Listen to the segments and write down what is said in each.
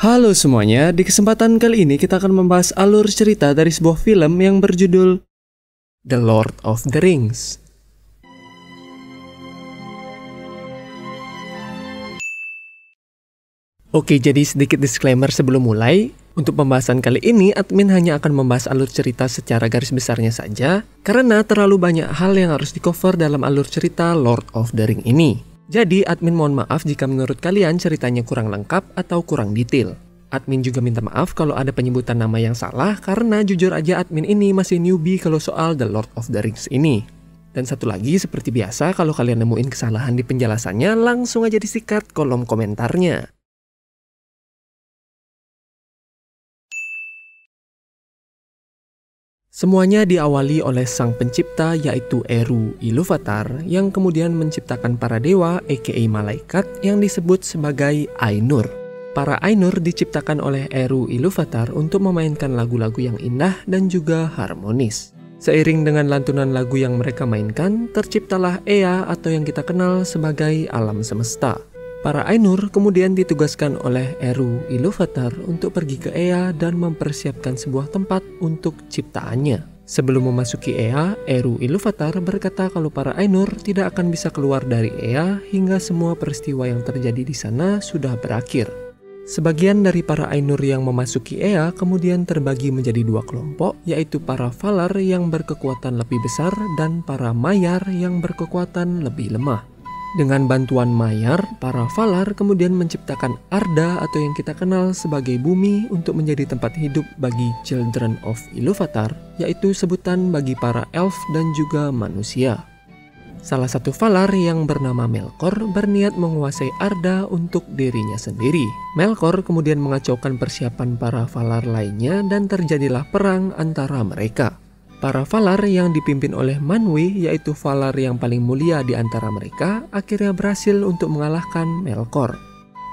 Halo semuanya, di kesempatan kali ini kita akan membahas alur cerita dari sebuah film yang berjudul The Lord of the Rings. Oke, jadi sedikit disclaimer sebelum mulai. Untuk pembahasan kali ini, admin hanya akan membahas alur cerita secara garis besarnya saja, karena terlalu banyak hal yang harus di-cover dalam alur cerita Lord of the Ring ini. Jadi, admin mohon maaf jika menurut kalian ceritanya kurang lengkap atau kurang detail. Admin juga minta maaf kalau ada penyebutan nama yang salah, karena jujur aja admin ini masih newbie kalau soal The Lord of the Rings ini. Dan satu lagi, seperti biasa, kalau kalian nemuin kesalahan di penjelasannya, langsung aja disikat kolom komentarnya. Semuanya diawali oleh sang pencipta yaitu Eru Iluvatar yang kemudian menciptakan para dewa aka malaikat yang disebut sebagai Ainur. Para Ainur diciptakan oleh Eru Iluvatar untuk memainkan lagu-lagu yang indah dan juga harmonis. Seiring dengan lantunan lagu yang mereka mainkan, terciptalah Ea atau yang kita kenal sebagai alam semesta. Para Ainur kemudian ditugaskan oleh Eru Iluvatar untuk pergi ke Ea dan mempersiapkan sebuah tempat untuk ciptaannya. Sebelum memasuki Ea, Eru Iluvatar berkata kalau para Ainur tidak akan bisa keluar dari Ea hingga semua peristiwa yang terjadi di sana sudah berakhir. Sebagian dari para Ainur yang memasuki Ea kemudian terbagi menjadi dua kelompok, yaitu para Valar yang berkekuatan lebih besar dan para Mayar yang berkekuatan lebih lemah. Dengan bantuan Mayar, para Valar kemudian menciptakan Arda atau yang kita kenal sebagai bumi untuk menjadi tempat hidup bagi Children of Iluvatar, yaitu sebutan bagi para elf dan juga manusia. Salah satu Valar yang bernama Melkor berniat menguasai Arda untuk dirinya sendiri. Melkor kemudian mengacaukan persiapan para Valar lainnya dan terjadilah perang antara mereka. Para Valar yang dipimpin oleh Manwë, yaitu Valar yang paling mulia di antara mereka, akhirnya berhasil untuk mengalahkan Melkor.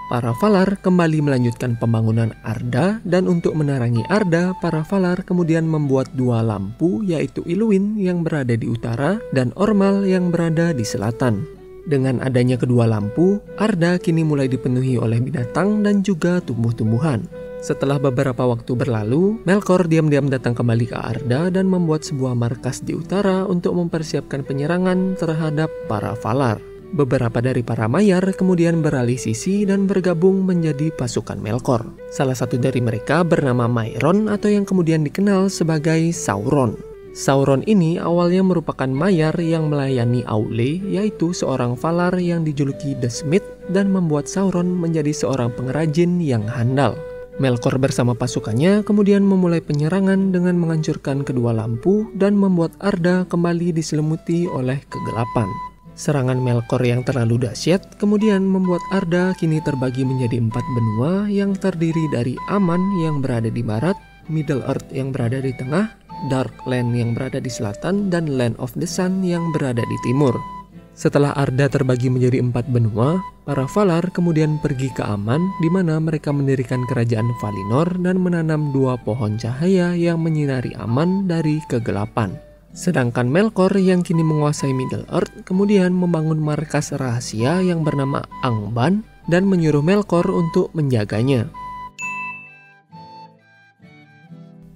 Para Valar kembali melanjutkan pembangunan Arda dan untuk menerangi Arda, para Valar kemudian membuat dua lampu yaitu Iluin yang berada di utara dan Ormal yang berada di selatan. Dengan adanya kedua lampu, Arda kini mulai dipenuhi oleh binatang dan juga tumbuh-tumbuhan. Setelah beberapa waktu berlalu, Melkor diam-diam datang kembali ke Arda dan membuat sebuah markas di utara untuk mempersiapkan penyerangan terhadap para Valar. Beberapa dari para Mayar kemudian beralih sisi dan bergabung menjadi pasukan Melkor. Salah satu dari mereka bernama Myron atau yang kemudian dikenal sebagai Sauron. Sauron ini awalnya merupakan Mayar yang melayani Aule, yaitu seorang Valar yang dijuluki The Smith dan membuat Sauron menjadi seorang pengrajin yang handal. Melkor bersama pasukannya kemudian memulai penyerangan dengan menghancurkan kedua lampu dan membuat Arda kembali diselimuti oleh kegelapan. Serangan Melkor yang terlalu dahsyat kemudian membuat Arda kini terbagi menjadi empat benua yang terdiri dari Aman yang berada di barat, Middle Earth yang berada di tengah, Dark Land yang berada di selatan, dan Land of the Sun yang berada di timur. Setelah Arda terbagi menjadi empat benua, para Valar kemudian pergi ke Aman di mana mereka mendirikan kerajaan Valinor dan menanam dua pohon cahaya yang menyinari Aman dari kegelapan. Sedangkan Melkor yang kini menguasai Middle Earth kemudian membangun markas rahasia yang bernama Angban dan menyuruh Melkor untuk menjaganya.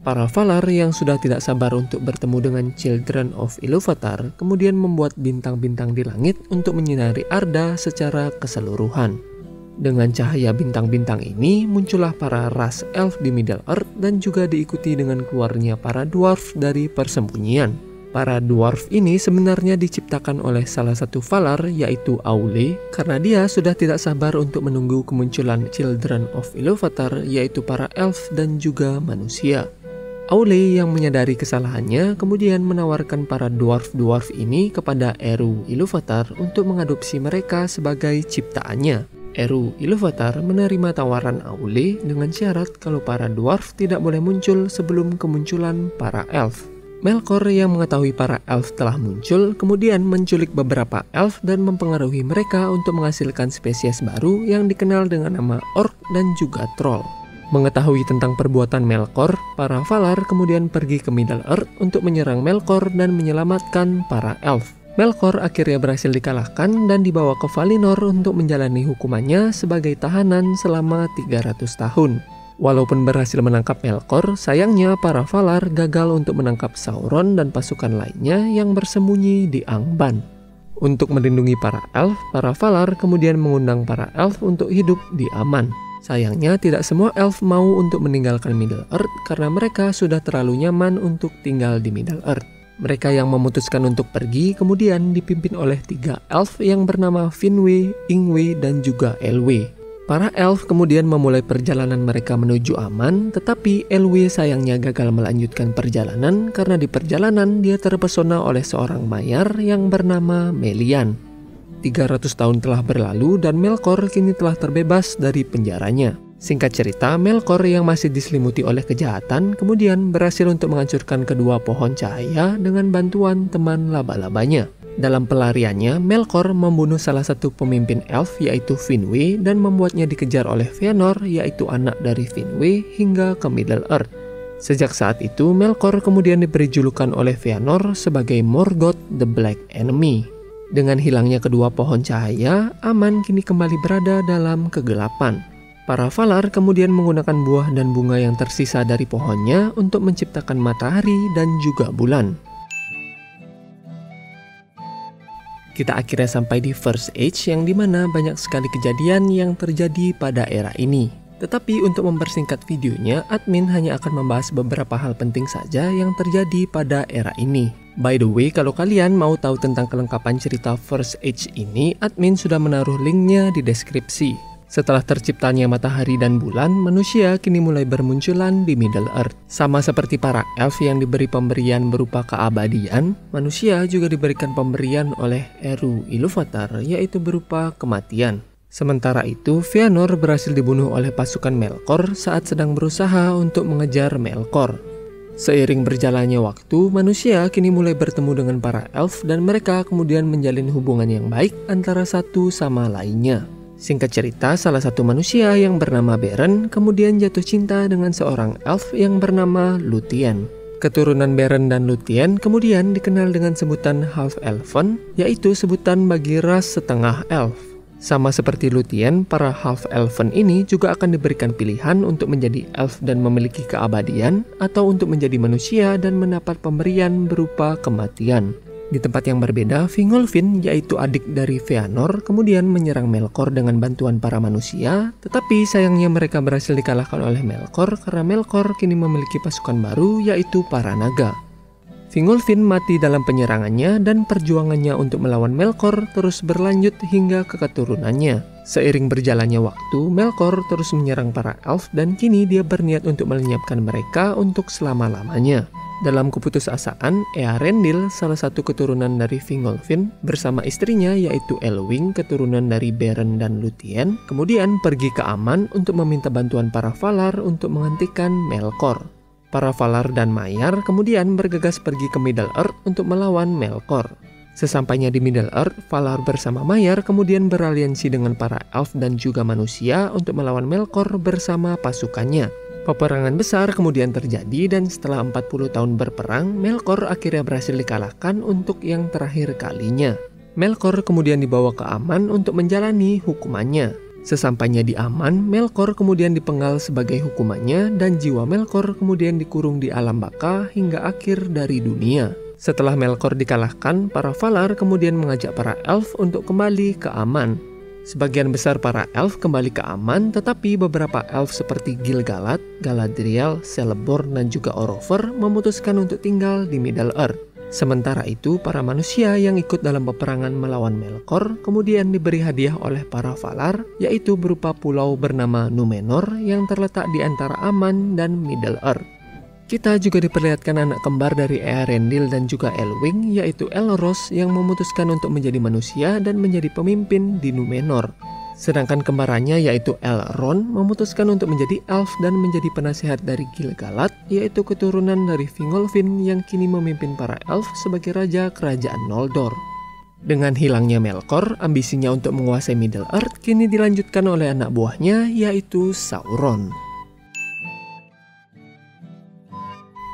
Para Valar yang sudah tidak sabar untuk bertemu dengan Children of Iluvatar kemudian membuat bintang-bintang di langit untuk menyinari Arda secara keseluruhan. Dengan cahaya bintang-bintang ini muncullah para ras elf di Middle Earth dan juga diikuti dengan keluarnya para dwarf dari persembunyian. Para dwarf ini sebenarnya diciptakan oleh salah satu Valar yaitu Aule karena dia sudah tidak sabar untuk menunggu kemunculan Children of Iluvatar yaitu para elf dan juga manusia. Aule yang menyadari kesalahannya kemudian menawarkan para dwarf-dwarf ini kepada Eru Iluvatar untuk mengadopsi mereka sebagai ciptaannya. Eru Iluvatar menerima tawaran Aule dengan syarat kalau para dwarf tidak boleh muncul sebelum kemunculan para elf. Melkor yang mengetahui para elf telah muncul kemudian menculik beberapa elf dan mempengaruhi mereka untuk menghasilkan spesies baru yang dikenal dengan nama orc dan juga troll. Mengetahui tentang perbuatan Melkor, para Valar kemudian pergi ke Middle Earth untuk menyerang Melkor dan menyelamatkan para elf. Melkor akhirnya berhasil dikalahkan dan dibawa ke Valinor untuk menjalani hukumannya sebagai tahanan selama 300 tahun. Walaupun berhasil menangkap Melkor, sayangnya para Valar gagal untuk menangkap Sauron dan pasukan lainnya yang bersembunyi di Angban. Untuk melindungi para elf, para Valar kemudian mengundang para elf untuk hidup di aman. Sayangnya tidak semua elf mau untuk meninggalkan Middle Earth karena mereka sudah terlalu nyaman untuk tinggal di Middle Earth. Mereka yang memutuskan untuk pergi kemudian dipimpin oleh tiga elf yang bernama Finwë, Ingwe, dan juga Elwë. Para elf kemudian memulai perjalanan mereka menuju aman, tetapi Elwë sayangnya gagal melanjutkan perjalanan karena di perjalanan dia terpesona oleh seorang mayar yang bernama Melian. 300 tahun telah berlalu dan Melkor kini telah terbebas dari penjaranya. Singkat cerita, Melkor yang masih diselimuti oleh kejahatan kemudian berhasil untuk menghancurkan kedua pohon cahaya dengan bantuan teman laba-labanya. Dalam pelariannya, Melkor membunuh salah satu pemimpin elf yaitu Finwë dan membuatnya dikejar oleh Fëanor yaitu anak dari Finwë hingga ke Middle Earth. Sejak saat itu, Melkor kemudian diberi julukan oleh Fëanor sebagai Morgoth the Black Enemy. Dengan hilangnya kedua pohon cahaya, Aman kini kembali berada dalam kegelapan. Para Valar kemudian menggunakan buah dan bunga yang tersisa dari pohonnya untuk menciptakan matahari dan juga bulan. Kita akhirnya sampai di First Age yang di mana banyak sekali kejadian yang terjadi pada era ini. Tetapi untuk mempersingkat videonya, admin hanya akan membahas beberapa hal penting saja yang terjadi pada era ini. By the way, kalau kalian mau tahu tentang kelengkapan cerita First Age ini, admin sudah menaruh linknya di deskripsi. Setelah terciptanya matahari dan bulan, manusia kini mulai bermunculan di Middle Earth. Sama seperti para elf yang diberi pemberian berupa keabadian, manusia juga diberikan pemberian oleh Eru Iluvatar yaitu berupa kematian. Sementara itu, Fëanor berhasil dibunuh oleh pasukan Melkor saat sedang berusaha untuk mengejar Melkor. Seiring berjalannya waktu, manusia kini mulai bertemu dengan para elf dan mereka kemudian menjalin hubungan yang baik antara satu sama lainnya. Singkat cerita, salah satu manusia yang bernama Beren kemudian jatuh cinta dengan seorang elf yang bernama Luthien. Keturunan Beren dan Luthien kemudian dikenal dengan sebutan Half Elven, yaitu sebutan bagi ras setengah elf. Sama seperti Luthien, para Half Elven ini juga akan diberikan pilihan untuk menjadi elf dan memiliki keabadian, atau untuk menjadi manusia dan mendapat pemberian berupa kematian. Di tempat yang berbeda, Fingolfin yaitu adik dari Fëanor kemudian menyerang Melkor dengan bantuan para manusia, tetapi sayangnya mereka berhasil dikalahkan oleh Melkor karena Melkor kini memiliki pasukan baru yaitu para naga. Fingolfin mati dalam penyerangannya dan perjuangannya untuk melawan Melkor terus berlanjut hingga ke keturunannya. Seiring berjalannya waktu, Melkor terus menyerang para elf dan kini dia berniat untuk melenyapkan mereka untuk selama-lamanya. Dalam keputusasaan, Earendil, salah satu keturunan dari Fingolfin, bersama istrinya yaitu Elwing, keturunan dari Beren dan Luthien, kemudian pergi ke Aman untuk meminta bantuan para Valar untuk menghentikan Melkor. Para Valar dan Mayar kemudian bergegas pergi ke Middle Earth untuk melawan Melkor. Sesampainya di Middle Earth, Valar bersama Mayar kemudian beraliansi dengan para elf dan juga manusia untuk melawan Melkor bersama pasukannya. Peperangan besar kemudian terjadi dan setelah 40 tahun berperang, Melkor akhirnya berhasil dikalahkan untuk yang terakhir kalinya. Melkor kemudian dibawa ke Aman untuk menjalani hukumannya. Sesampainya di Aman, Melkor kemudian dipenggal sebagai hukumannya dan jiwa Melkor kemudian dikurung di alam baka hingga akhir dari dunia. Setelah Melkor dikalahkan, para Valar kemudian mengajak para elf untuk kembali ke Aman. Sebagian besar para elf kembali ke aman, tetapi beberapa elf seperti Gil-galad, Galadriel, Celeborn, dan juga Orover memutuskan untuk tinggal di Middle Earth. Sementara itu, para manusia yang ikut dalam peperangan melawan Melkor kemudian diberi hadiah oleh para Valar, yaitu berupa pulau bernama Numenor yang terletak di antara Aman dan Middle Earth. Kita juga diperlihatkan anak kembar dari Earendil dan juga Elwing, yaitu Elros yang memutuskan untuk menjadi manusia dan menjadi pemimpin di Numenor. Sedangkan kembarannya yaitu Elrond memutuskan untuk menjadi elf dan menjadi penasihat dari Gil-galad, yaitu keturunan dari Fingolfin yang kini memimpin para elf sebagai raja kerajaan Noldor. Dengan hilangnya Melkor, ambisinya untuk menguasai Middle Earth kini dilanjutkan oleh anak buahnya yaitu Sauron.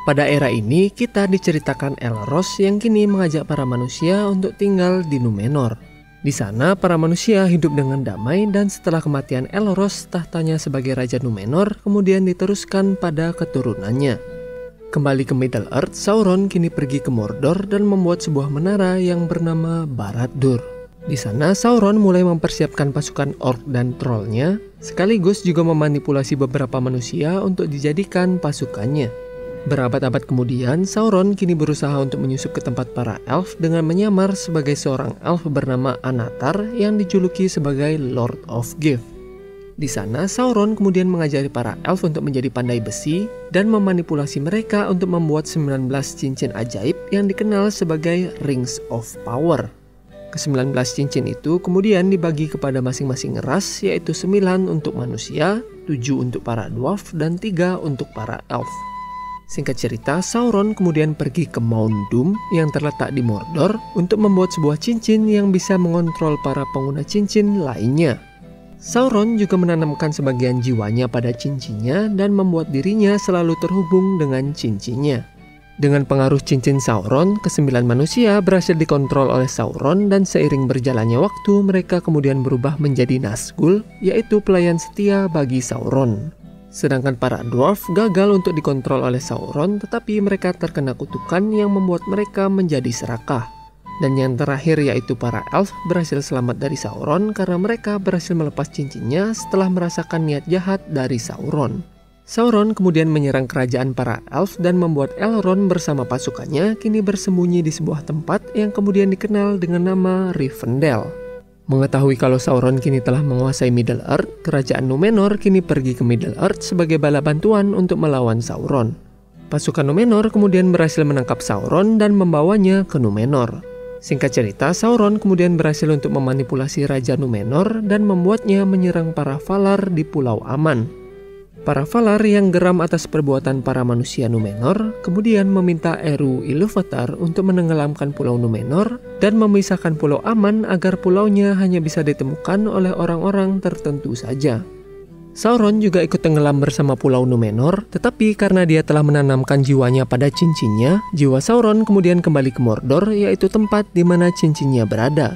Pada era ini, kita diceritakan Elros yang kini mengajak para manusia untuk tinggal di Numenor. Di sana, para manusia hidup dengan damai dan setelah kematian Elros, tahtanya sebagai Raja Numenor kemudian diteruskan pada keturunannya. Kembali ke Middle Earth, Sauron kini pergi ke Mordor dan membuat sebuah menara yang bernama Barad-dûr. Di sana, Sauron mulai mempersiapkan pasukan orc dan trollnya, sekaligus juga memanipulasi beberapa manusia untuk dijadikan pasukannya. Berabad-abad kemudian, Sauron kini berusaha untuk menyusup ke tempat para elf dengan menyamar sebagai seorang elf bernama Anatar yang dijuluki sebagai Lord of Gift. Di sana, Sauron kemudian mengajari para elf untuk menjadi pandai besi dan memanipulasi mereka untuk membuat 19 cincin ajaib yang dikenal sebagai Rings of Power. Ke-19 cincin itu kemudian dibagi kepada masing-masing ras yaitu 9 untuk manusia, 7 untuk para dwarf, dan 3 untuk para elf. Singkat cerita, Sauron kemudian pergi ke Mount Doom yang terletak di Mordor untuk membuat sebuah cincin yang bisa mengontrol para pengguna cincin lainnya. Sauron juga menanamkan sebagian jiwanya pada cincinnya dan membuat dirinya selalu terhubung dengan cincinnya. Dengan pengaruh cincin Sauron, kesembilan manusia berhasil dikontrol oleh Sauron dan seiring berjalannya waktu mereka kemudian berubah menjadi Nazgul, yaitu pelayan setia bagi Sauron. Sedangkan para dwarf gagal untuk dikontrol oleh Sauron tetapi mereka terkena kutukan yang membuat mereka menjadi serakah. Dan yang terakhir yaitu para elf berhasil selamat dari Sauron karena mereka berhasil melepas cincinnya setelah merasakan niat jahat dari Sauron. Sauron kemudian menyerang kerajaan para elf dan membuat Elrond bersama pasukannya kini bersembunyi di sebuah tempat yang kemudian dikenal dengan nama Rivendell. Mengetahui kalau Sauron kini telah menguasai Middle Earth, kerajaan Numenor kini pergi ke Middle Earth sebagai bala bantuan untuk melawan Sauron. Pasukan Numenor kemudian berhasil menangkap Sauron dan membawanya ke Numenor. Singkat cerita, Sauron kemudian berhasil untuk memanipulasi Raja Numenor dan membuatnya menyerang para Valar di Pulau Aman. Para Valar yang geram atas perbuatan para manusia Numenor kemudian meminta Eru Ilúvatar untuk menenggelamkan pulau Numenor dan memisahkan pulau aman agar pulaunya hanya bisa ditemukan oleh orang-orang tertentu saja. Sauron juga ikut tenggelam bersama pulau Numenor, tetapi karena dia telah menanamkan jiwanya pada cincinnya, jiwa Sauron kemudian kembali ke Mordor yaitu tempat di mana cincinnya berada.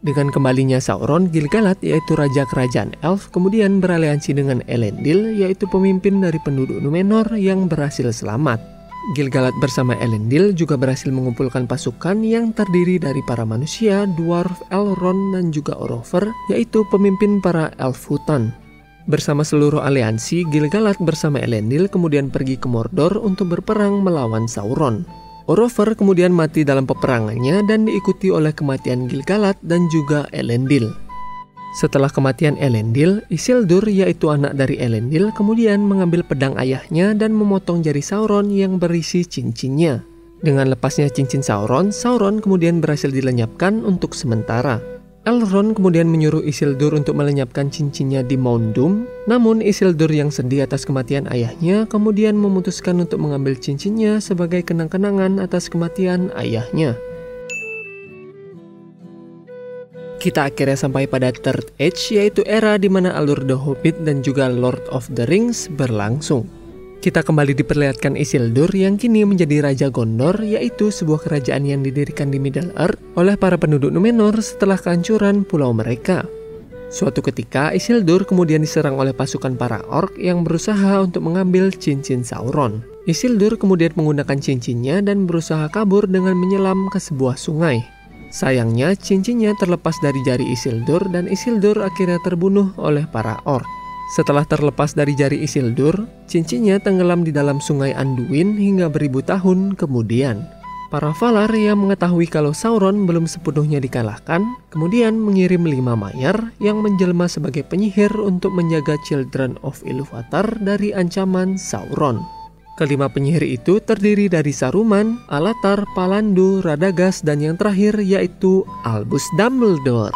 Dengan kembalinya Sauron, Gilgalad yaitu raja kerajaan Elf kemudian beraliansi dengan Elendil yaitu pemimpin dari penduduk Numenor yang berhasil selamat. Gilgalad bersama Elendil juga berhasil mengumpulkan pasukan yang terdiri dari para manusia, dwarf, Elrond, dan juga Orover, yaitu pemimpin para Elf Hutan. Bersama seluruh aliansi, Gilgalad bersama Elendil kemudian pergi ke Mordor untuk berperang melawan Sauron. Orover kemudian mati dalam peperangannya dan diikuti oleh kematian Gilgalad dan juga Elendil. Setelah kematian Elendil, Isildur yaitu anak dari Elendil kemudian mengambil pedang ayahnya dan memotong jari Sauron yang berisi cincinnya. Dengan lepasnya cincin Sauron, Sauron kemudian berhasil dilenyapkan untuk sementara. Elrond kemudian menyuruh Isildur untuk melenyapkan cincinnya di Mount Doom, namun Isildur yang sedih atas kematian ayahnya kemudian memutuskan untuk mengambil cincinnya sebagai kenang-kenangan atas kematian ayahnya. Kita akhirnya sampai pada Third Age yaitu era di mana alur The Hobbit dan juga Lord of the Rings berlangsung. Kita kembali diperlihatkan Isildur yang kini menjadi Raja Gondor, yaitu sebuah kerajaan yang didirikan di Middle Earth oleh para penduduk Numenor setelah kehancuran pulau mereka. Suatu ketika, Isildur kemudian diserang oleh pasukan para orc yang berusaha untuk mengambil cincin Sauron. Isildur kemudian menggunakan cincinnya dan berusaha kabur dengan menyelam ke sebuah sungai. Sayangnya, cincinnya terlepas dari jari Isildur dan Isildur akhirnya terbunuh oleh para orc. Setelah terlepas dari jari Isildur, cincinnya tenggelam di dalam sungai Anduin hingga beribu tahun kemudian. Para Valar yang mengetahui kalau Sauron belum sepenuhnya dikalahkan, kemudian mengirim lima mayar yang menjelma sebagai penyihir untuk menjaga Children of Ilúvatar dari ancaman Sauron. Kelima penyihir itu terdiri dari Saruman, Alatar, Palandu, Radagast, dan yang terakhir yaitu Albus Dumbledore.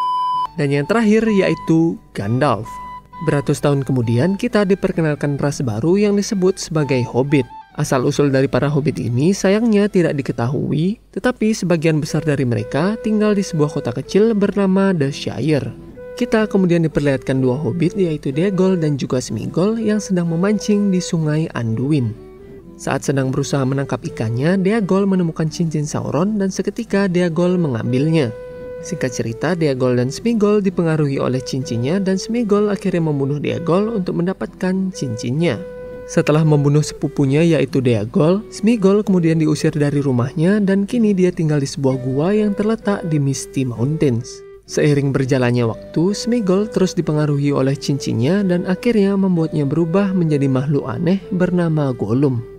Dan yang terakhir yaitu Gandalf. Beratus tahun kemudian kita diperkenalkan ras baru yang disebut sebagai Hobbit. Asal-usul dari para Hobbit ini sayangnya tidak diketahui, tetapi sebagian besar dari mereka tinggal di sebuah kota kecil bernama The Shire. Kita kemudian diperlihatkan dua Hobbit yaitu Degol dan juga Smigol yang sedang memancing di sungai Anduin. Saat sedang berusaha menangkap ikannya, Deagol menemukan cincin Sauron dan seketika Deagol mengambilnya. Singkat cerita, Deagol dan Smigol dipengaruhi oleh cincinnya dan Smigol akhirnya membunuh Deagol untuk mendapatkan cincinnya. Setelah membunuh sepupunya yaitu Deagol, Smigol kemudian diusir dari rumahnya dan kini dia tinggal di sebuah gua yang terletak di Misty Mountains. Seiring berjalannya waktu, Smigol terus dipengaruhi oleh cincinnya dan akhirnya membuatnya berubah menjadi makhluk aneh bernama Gollum.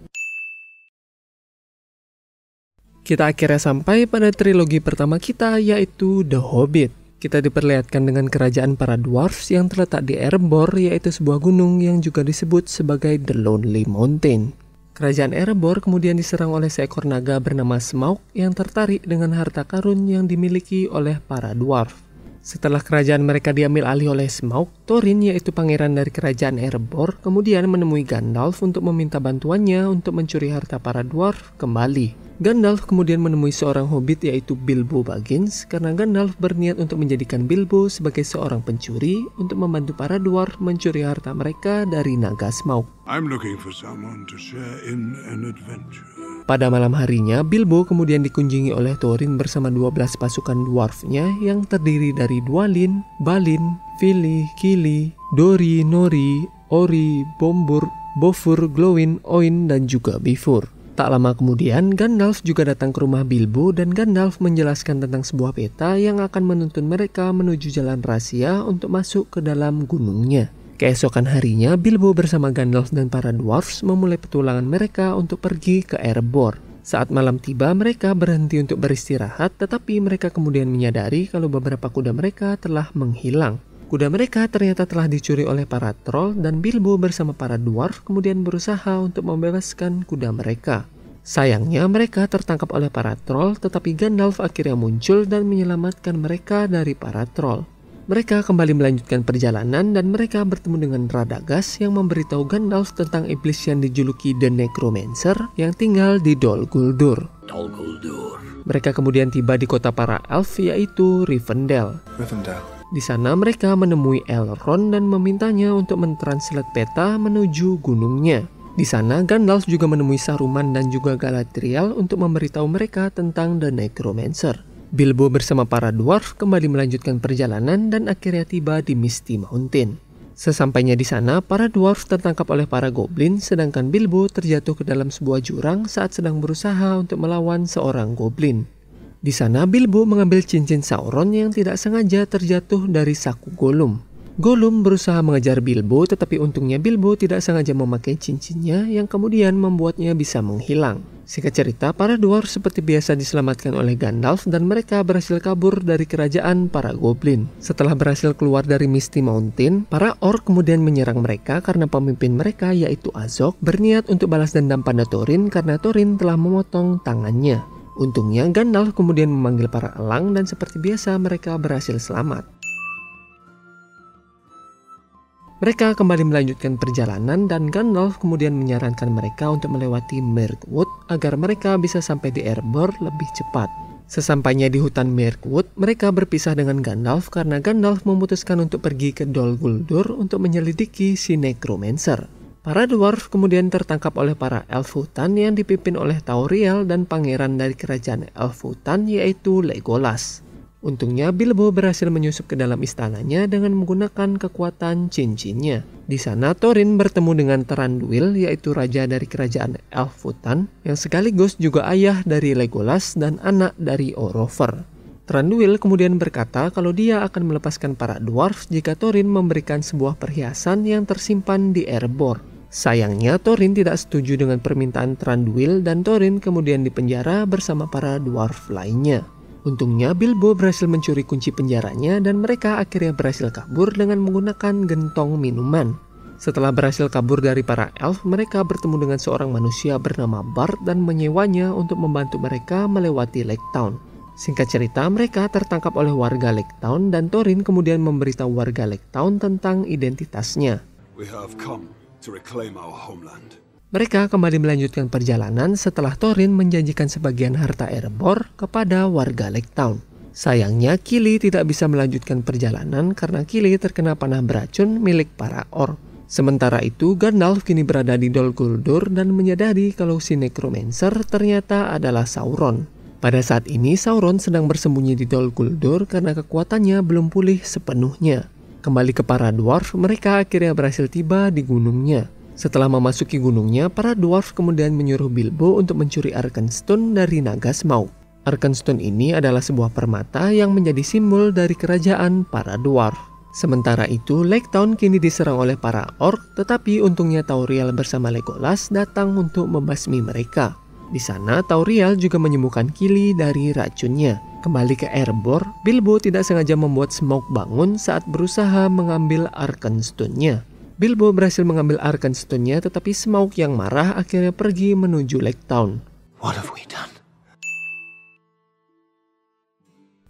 Kita akhirnya sampai pada trilogi pertama kita yaitu The Hobbit. Kita diperlihatkan dengan kerajaan para dwarfs yang terletak di Erebor yaitu sebuah gunung yang juga disebut sebagai The Lonely Mountain. Kerajaan Erebor kemudian diserang oleh seekor naga bernama Smaug yang tertarik dengan harta karun yang dimiliki oleh para dwarf. Setelah kerajaan mereka diambil alih oleh Smaug, Thorin yaitu pangeran dari kerajaan Erebor kemudian menemui Gandalf untuk meminta bantuannya untuk mencuri harta para dwarf kembali. Gandalf kemudian menemui seorang hobbit yaitu Bilbo Baggins karena Gandalf berniat untuk menjadikan Bilbo sebagai seorang pencuri untuk membantu para dwarf mencuri harta mereka dari naga Smaug. Pada malam harinya, Bilbo kemudian dikunjungi oleh Thorin bersama 12 pasukan dwarfnya yang terdiri dari Dwalin, Balin, Fili, Kili, Dori, Nori, Ori, Bombur, Bofur, Glowin, Oin, dan juga Bifur. Tak lama kemudian, Gandalf juga datang ke rumah Bilbo dan Gandalf menjelaskan tentang sebuah peta yang akan menuntun mereka menuju jalan rahasia untuk masuk ke dalam gunungnya. Keesokan harinya, Bilbo bersama Gandalf dan para dwarfs memulai petualangan mereka untuk pergi ke Erebor. Saat malam tiba, mereka berhenti untuk beristirahat, tetapi mereka kemudian menyadari kalau beberapa kuda mereka telah menghilang. Kuda mereka ternyata telah dicuri oleh para troll dan Bilbo bersama para dwarf kemudian berusaha untuk membebaskan kuda mereka. Sayangnya mereka tertangkap oleh para troll tetapi Gandalf akhirnya muncul dan menyelamatkan mereka dari para troll. Mereka kembali melanjutkan perjalanan dan mereka bertemu dengan Radagast yang memberitahu Gandalf tentang iblis yang dijuluki The Necromancer yang tinggal di Dol Guldur. Dol Guldur. Mereka kemudian tiba di kota para elf yaitu Rivendell. Rivendell. Di sana mereka menemui Elrond dan memintanya untuk mentranslate peta menuju gunungnya. Di sana Gandalf juga menemui Saruman dan juga Galadriel untuk memberitahu mereka tentang The Necromancer. Bilbo bersama para dwarf kembali melanjutkan perjalanan dan akhirnya tiba di Misty Mountain. Sesampainya di sana, para dwarf tertangkap oleh para goblin sedangkan Bilbo terjatuh ke dalam sebuah jurang saat sedang berusaha untuk melawan seorang goblin. Di sana Bilbo mengambil cincin Sauron yang tidak sengaja terjatuh dari saku Gollum. Gollum berusaha mengejar Bilbo tetapi untungnya Bilbo tidak sengaja memakai cincinnya yang kemudian membuatnya bisa menghilang. Singkat cerita, para dwarf seperti biasa diselamatkan oleh Gandalf dan mereka berhasil kabur dari kerajaan para goblin. Setelah berhasil keluar dari Misty Mountain, para orc kemudian menyerang mereka karena pemimpin mereka yaitu Azog berniat untuk balas dendam pada Thorin karena Thorin telah memotong tangannya. Untungnya Gandalf kemudian memanggil para elang dan seperti biasa mereka berhasil selamat. Mereka kembali melanjutkan perjalanan dan Gandalf kemudian menyarankan mereka untuk melewati Mirkwood agar mereka bisa sampai di Erebor lebih cepat. Sesampainya di hutan Mirkwood, mereka berpisah dengan Gandalf karena Gandalf memutuskan untuk pergi ke Dol Guldur untuk menyelidiki si Necromancer. Para dwarf kemudian tertangkap oleh para elf hutan yang dipimpin oleh Tauriel dan pangeran dari kerajaan elf hutan yaitu Legolas. Untungnya Bilbo berhasil menyusup ke dalam istananya dengan menggunakan kekuatan cincinnya. Di sana Thorin bertemu dengan Thranduil yaitu raja dari kerajaan elf hutan yang sekaligus juga ayah dari Legolas dan anak dari Orover. Thranduil kemudian berkata kalau dia akan melepaskan para dwarf jika Thorin memberikan sebuah perhiasan yang tersimpan di Erebor. Sayangnya Thorin tidak setuju dengan permintaan Thranduil dan Thorin kemudian dipenjara bersama para dwarf lainnya. Untungnya Bilbo berhasil mencuri kunci penjaranya dan mereka akhirnya berhasil kabur dengan menggunakan gentong minuman. Setelah berhasil kabur dari para elf, mereka bertemu dengan seorang manusia bernama Bart dan menyewanya untuk membantu mereka melewati Lake Town. Singkat cerita, mereka tertangkap oleh warga Lake Town dan Thorin kemudian memberitahu warga Lake Town tentang identitasnya. We have come mereka kembali melanjutkan perjalanan setelah Thorin menjanjikan sebagian harta Erebor kepada warga Lake Town. Sayangnya Kili tidak bisa melanjutkan perjalanan karena Kili terkena panah beracun milik para orc. Sementara itu, Gandalf kini berada di Dol Guldur dan menyadari kalau si Necromancer ternyata adalah Sauron. Pada saat ini, Sauron sedang bersembunyi di Dol Guldur karena kekuatannya belum pulih sepenuhnya. Kembali ke para dwarf, mereka akhirnya berhasil tiba di gunungnya. Setelah memasuki gunungnya, para dwarf kemudian menyuruh Bilbo untuk mencuri Arkenstone dari naga Smaug. Arkenstone ini adalah sebuah permata yang menjadi simbol dari kerajaan para dwarf. Sementara itu, Lake Town kini diserang oleh para orc, tetapi untungnya Tauriel bersama Legolas datang untuk membasmi mereka. Di sana, Tauriel juga menyembuhkan Kili dari racunnya. Kembali ke Erebor, Bilbo tidak sengaja membuat Smaug bangun saat berusaha mengambil Arkenstone-nya. Bilbo berhasil mengambil Arkenstone-nya, tetapi Smaug yang marah akhirnya pergi menuju Lake Town. What have we done?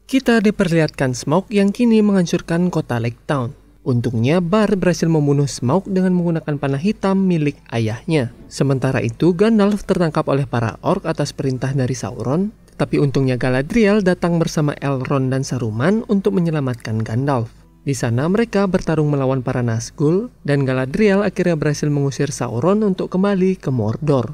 Kita diperlihatkan Smaug yang kini menghancurkan kota Lake Town. Untungnya Bar berhasil membunuh Smaug dengan menggunakan panah hitam milik ayahnya. Sementara itu Gandalf tertangkap oleh para orc atas perintah dari Sauron, tapi untungnya Galadriel datang bersama Elrond dan Saruman untuk menyelamatkan Gandalf. Di sana mereka bertarung melawan para Nazgul dan Galadriel akhirnya berhasil mengusir Sauron untuk kembali ke Mordor.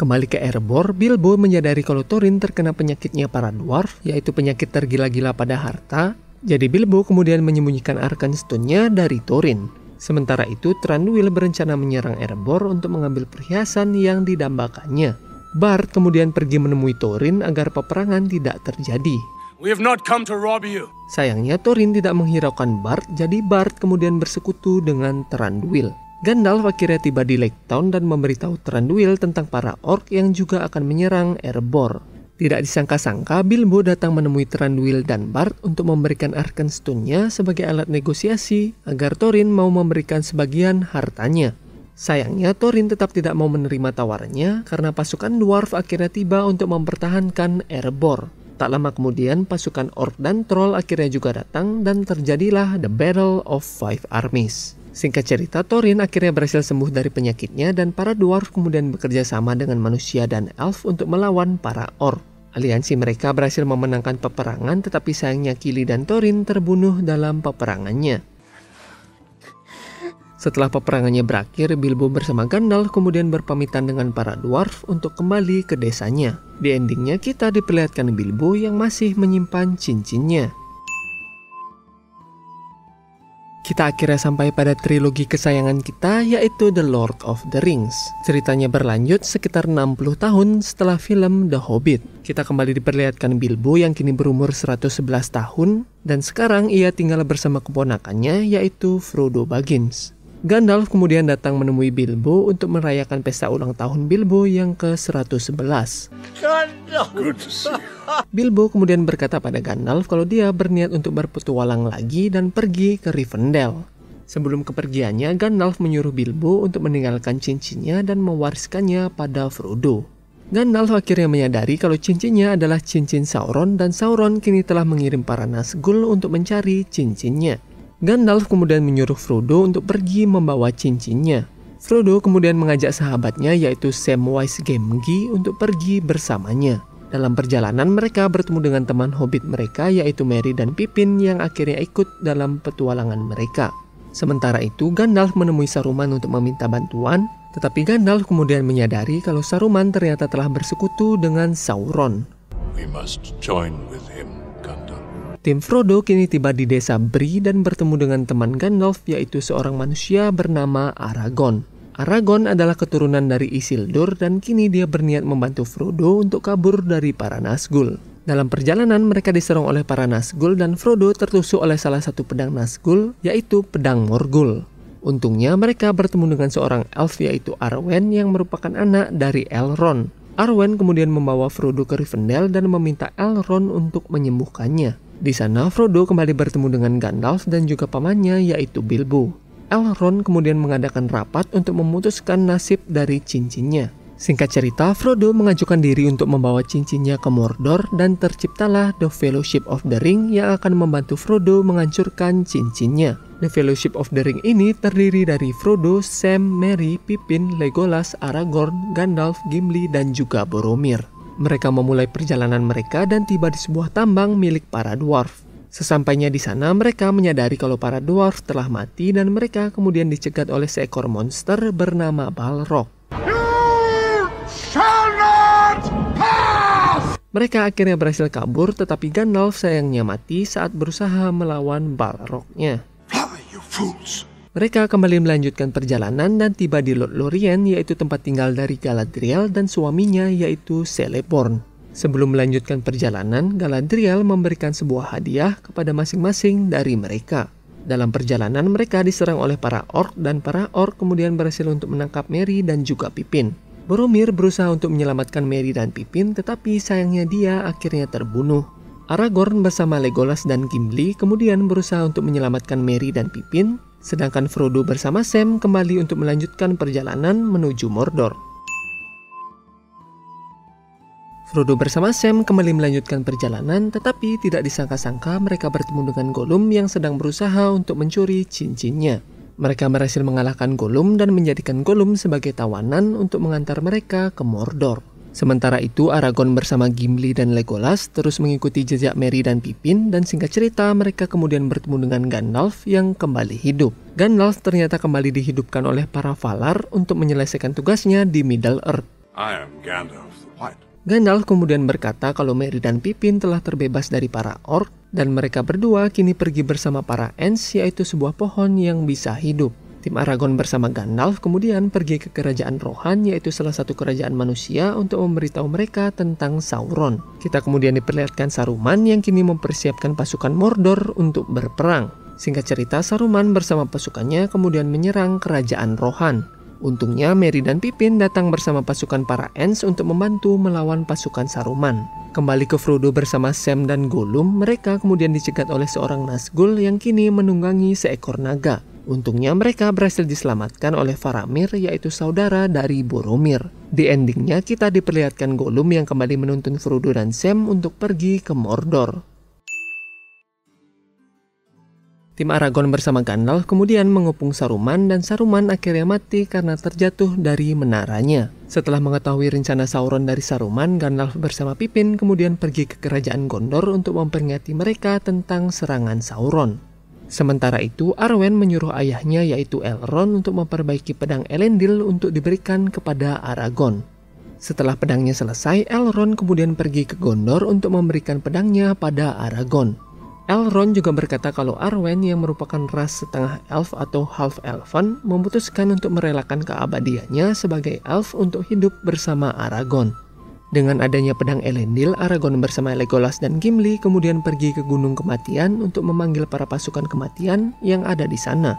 Kembali ke Erebor, Bilbo menyadari kalau Thorin terkena penyakitnya para dwarf, yaitu penyakit tergila-gila pada harta. Jadi Bilbo kemudian menyembunyikan Arkenstone-nya dari Thorin. Sementara itu, Thranduil berencana menyerang Erebor untuk mengambil perhiasan yang didambakannya. Bart kemudian pergi menemui Thorin agar peperangan tidak terjadi. We have not come to rob you. Sayangnya Thorin tidak menghiraukan Bart, jadi Bart kemudian bersekutu dengan Thranduil. Gandalf akhirnya tiba di Lake Town dan memberitahu Thranduil tentang para orc yang juga akan menyerang Erebor. Tidak disangka-sangka, Bilbo datang menemui Thranduil dan Bart untuk memberikan Arkenstone-nya sebagai alat negosiasi agar Thorin mau memberikan sebagian hartanya. Sayangnya, Thorin tetap tidak mau menerima tawarannya karena pasukan dwarf akhirnya tiba untuk mempertahankan Erebor. Tak lama kemudian, pasukan orc dan troll akhirnya juga datang dan terjadilah The Battle of Five Armies. Singkat cerita, Thorin akhirnya berhasil sembuh dari penyakitnya dan para dwarf kemudian bekerja sama dengan manusia dan elf untuk melawan para orc. Aliansi mereka berhasil memenangkan peperangan tetapi sayangnya Kili dan Thorin terbunuh dalam peperangannya. Setelah peperangannya berakhir, Bilbo bersama Gandalf kemudian berpamitan dengan para dwarf untuk kembali ke desanya. Di endingnya kita diperlihatkan Bilbo yang masih menyimpan cincinnya. Kita akhirnya sampai pada trilogi kesayangan kita yaitu The Lord of the Rings. Ceritanya berlanjut sekitar 60 tahun setelah film The Hobbit. Kita kembali diperlihatkan Bilbo yang kini berumur 111 tahun dan sekarang ia tinggal bersama keponakannya yaitu Frodo Baggins. Gandalf kemudian datang menemui Bilbo untuk merayakan pesta ulang tahun Bilbo yang ke-111. Bilbo kemudian berkata pada Gandalf kalau dia berniat untuk berpetualang lagi dan pergi ke Rivendell. Sebelum kepergiannya, Gandalf menyuruh Bilbo untuk meninggalkan cincinnya dan mewariskannya pada Frodo. Gandalf akhirnya menyadari kalau cincinnya adalah cincin Sauron dan Sauron kini telah mengirim para Nazgul untuk mencari cincinnya. Gandalf kemudian menyuruh Frodo untuk pergi membawa cincinnya. Frodo kemudian mengajak sahabatnya yaitu Samwise Gamgee untuk pergi bersamanya. Dalam perjalanan mereka bertemu dengan teman hobbit mereka yaitu Merry dan Pippin yang akhirnya ikut dalam petualangan mereka. Sementara itu Gandalf menemui Saruman untuk meminta bantuan, tetapi Gandalf kemudian menyadari kalau Saruman ternyata telah bersekutu dengan Sauron. We must join with him. Tim Frodo kini tiba di desa Bree dan bertemu dengan teman Gandalf yaitu seorang manusia bernama Aragorn. Aragorn adalah keturunan dari Isildur dan kini dia berniat membantu Frodo untuk kabur dari para Nazgul. Dalam perjalanan mereka diserang oleh para Nazgul dan Frodo tertusuk oleh salah satu pedang Nazgul yaitu pedang Morgul. Untungnya mereka bertemu dengan seorang elf yaitu Arwen yang merupakan anak dari Elrond. Arwen kemudian membawa Frodo ke Rivendell dan meminta Elrond untuk menyembuhkannya. Di sana, Frodo kembali bertemu dengan Gandalf dan juga pamannya yaitu Bilbo. Elrond kemudian mengadakan rapat untuk memutuskan nasib dari cincinnya. Singkat cerita, Frodo mengajukan diri untuk membawa cincinnya ke Mordor dan terciptalah The Fellowship of the Ring yang akan membantu Frodo menghancurkan cincinnya. The Fellowship of the Ring ini terdiri dari Frodo, Sam, Merry, Pippin, Legolas, Aragorn, Gandalf, Gimli, dan juga Boromir. Mereka memulai perjalanan mereka dan tiba di sebuah tambang milik para dwarf. Sesampainya di sana, mereka menyadari kalau para dwarf telah mati dan mereka kemudian dicegat oleh seekor monster bernama Balrog. Mereka akhirnya berhasil kabur, tetapi Gandalf sayangnya mati saat berusaha melawan Balrognya. Mereka kembali melanjutkan perjalanan dan tiba di Lothlorien, yaitu tempat tinggal dari Galadriel dan suaminya yaitu Celeborn. Sebelum melanjutkan perjalanan, Galadriel memberikan sebuah hadiah kepada masing-masing dari mereka. Dalam perjalanan mereka diserang oleh para orc dan para orc kemudian berhasil untuk menangkap Merry dan juga Pippin. Boromir berusaha untuk menyelamatkan Merry dan Pippin tetapi sayangnya dia akhirnya terbunuh. Aragorn bersama Legolas dan Gimli kemudian berusaha untuk menyelamatkan Merry dan Pippin sedangkan Frodo bersama Sam kembali untuk melanjutkan perjalanan menuju Mordor. Frodo bersama Sam kembali melanjutkan perjalanan, tetapi tidak disangka-sangka mereka bertemu dengan Gollum yang sedang berusaha untuk mencuri cincinnya. Mereka berhasil mengalahkan Gollum dan menjadikan Gollum sebagai tawanan untuk mengantar mereka ke Mordor. Sementara itu, Aragorn bersama Gimli dan Legolas terus mengikuti jejak Merry dan Pippin dan singkat cerita mereka kemudian bertemu dengan Gandalf yang kembali hidup. Gandalf ternyata kembali dihidupkan oleh para Valar untuk menyelesaikan tugasnya di Middle Earth. I am Gandalf the White. Gandalf kemudian berkata kalau Merry dan Pippin telah terbebas dari para orc dan mereka berdua kini pergi bersama para Ents yaitu sebuah pohon yang bisa hidup. Tim Aragorn bersama Gandalf kemudian pergi ke kerajaan Rohan yaitu salah satu kerajaan manusia untuk memberitahu mereka tentang Sauron. Kita kemudian diperlihatkan Saruman yang kini mempersiapkan pasukan Mordor untuk berperang. Singkat cerita, Saruman bersama pasukannya kemudian menyerang kerajaan Rohan. Untungnya Merry dan Pippin datang bersama pasukan para Ents untuk membantu melawan pasukan Saruman. Kembali ke Frodo bersama Sam dan Gollum, mereka kemudian dicegat oleh seorang Nazgul yang kini menunggangi seekor naga. Untungnya mereka berhasil diselamatkan oleh Faramir yaitu saudara dari Boromir. Di endingnya kita diperlihatkan Gollum yang kembali menuntun Frodo dan Sam untuk pergi ke Mordor. Tim Aragorn bersama Gandalf kemudian mengepung Saruman dan Saruman akhirnya mati karena terjatuh dari menaranya. Setelah mengetahui rencana Sauron dari Saruman, Gandalf bersama Pippin kemudian pergi ke kerajaan Gondor untuk memperingati mereka tentang serangan Sauron. Sementara itu, Arwen menyuruh ayahnya yaitu Elrond untuk memperbaiki pedang Elendil untuk diberikan kepada Aragorn. Setelah pedangnya selesai, Elrond kemudian pergi ke Gondor untuk memberikan pedangnya pada Aragorn. Elrond juga berkata kalau Arwen yang merupakan ras setengah elf atau half elven memutuskan untuk merelakan keabadiannya sebagai elf untuk hidup bersama Aragorn. Dengan adanya pedang Elendil, Aragorn bersama Legolas dan Gimli kemudian pergi ke Gunung Kematian untuk memanggil para pasukan kematian yang ada di sana.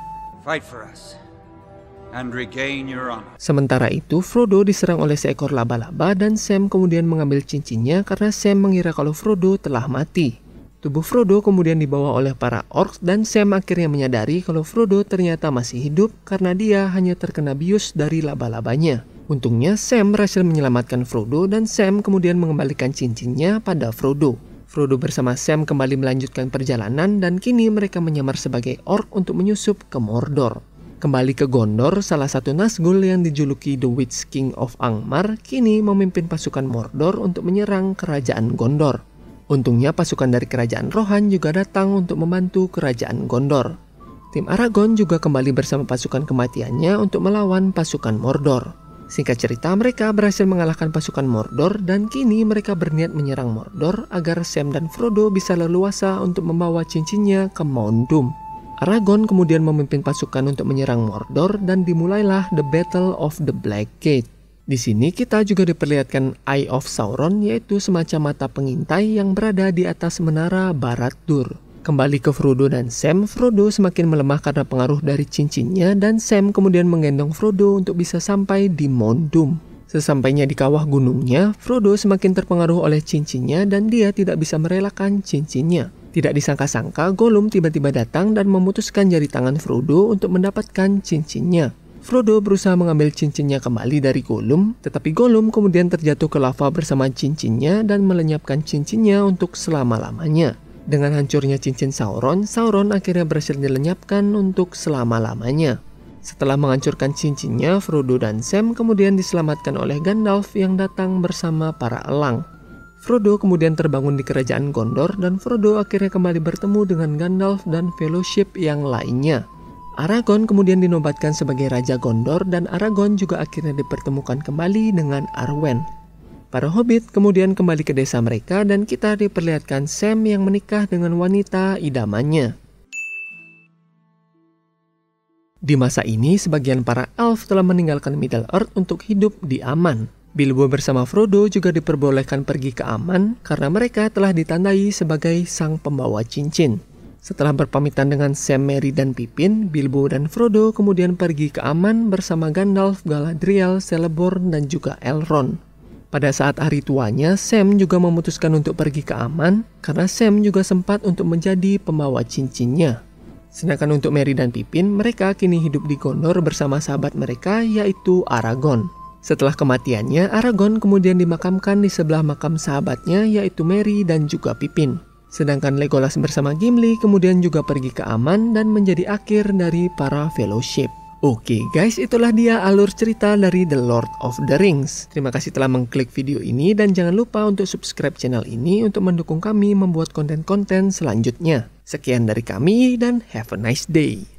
Sementara itu, Frodo diserang oleh seekor laba-laba dan Sam kemudian mengambil cincinnya karena Sam mengira kalau Frodo telah mati. Tubuh Frodo kemudian dibawa oleh para orcs dan Sam akhirnya menyadari kalau Frodo ternyata masih hidup karena dia hanya terkena bius dari laba-labanya. Untungnya Sam berhasil menyelamatkan Frodo dan Sam kemudian mengembalikan cincinnya pada Frodo. Frodo bersama Sam kembali melanjutkan perjalanan dan kini mereka menyamar sebagai orc untuk menyusup ke Mordor. Kembali ke Gondor, salah satu Nazgul yang dijuluki The Witch King of Angmar kini memimpin pasukan Mordor untuk menyerang kerajaan Gondor. Untungnya pasukan dari kerajaan Rohan juga datang untuk membantu kerajaan Gondor. Tim Aragorn juga kembali bersama pasukan kematiannya untuk melawan pasukan Mordor. Singkat cerita, mereka berhasil mengalahkan pasukan Mordor dan kini mereka berniat menyerang Mordor agar Sam dan Frodo bisa leluasa untuk membawa cincinnya ke Mount Doom. Aragorn kemudian memimpin pasukan untuk menyerang Mordor dan dimulailah The Battle of the Black Gate. Di sini kita juga diperlihatkan Eye of Sauron yaitu semacam mata pengintai yang berada di atas menara Barat Dur. Kembali ke Frodo dan Sam, Frodo semakin melemah karena pengaruh dari cincinnya dan Sam kemudian menggendong Frodo untuk bisa sampai di Mount Doom. Sesampainya di kawah gunungnya, Frodo semakin terpengaruh oleh cincinnya dan dia tidak bisa merelakan cincinnya. Tidak disangka-sangka, Gollum tiba-tiba datang dan memutuskan jari tangan Frodo untuk mendapatkan cincinnya. Frodo berusaha mengambil cincinnya kembali dari Gollum, tetapi Gollum kemudian terjatuh ke lava bersama cincinnya dan melenyapkan cincinnya untuk selama-lamanya. Dengan hancurnya cincin Sauron, Sauron akhirnya berhasil dilenyapkan untuk selama-lamanya. Setelah menghancurkan cincinnya, Frodo dan Sam kemudian diselamatkan oleh Gandalf yang datang bersama para elang. Frodo kemudian terbangun di kerajaan Gondor dan Frodo akhirnya kembali bertemu dengan Gandalf dan Fellowship yang lainnya. Aragorn kemudian dinobatkan sebagai Raja Gondor dan Aragorn juga akhirnya dipertemukan kembali dengan Arwen. Para hobbit kemudian kembali ke desa mereka dan kita diperlihatkan Sam yang menikah dengan wanita idamannya. Di masa ini, sebagian para elf telah meninggalkan Middle Earth untuk hidup di Aman. Bilbo bersama Frodo juga diperbolehkan pergi ke Aman karena mereka telah ditandai sebagai sang pembawa cincin. Setelah berpamitan dengan Sam, Merry, dan Pippin, Bilbo dan Frodo kemudian pergi ke Aman bersama Gandalf, Galadriel, Celeborn, dan juga Elrond. Pada saat hari tuanya, Sam juga memutuskan untuk pergi ke Aman karena Sam juga sempat untuk menjadi pembawa cincinnya. Sedangkan untuk Merry dan Pippin, mereka kini hidup di Gondor bersama sahabat mereka yaitu Aragorn. Setelah kematiannya, Aragorn kemudian dimakamkan di sebelah makam sahabatnya yaitu Merry dan juga Pippin. Sedangkan Legolas bersama Gimli kemudian juga pergi ke Aman dan menjadi akhir dari para fellowship. Oke guys, itulah dia alur cerita dari The Lord of the Rings. Terima kasih telah mengklik video ini dan jangan lupa untuk subscribe channel ini untuk mendukung kami membuat konten-konten selanjutnya. Sekian dari kami dan have a nice day.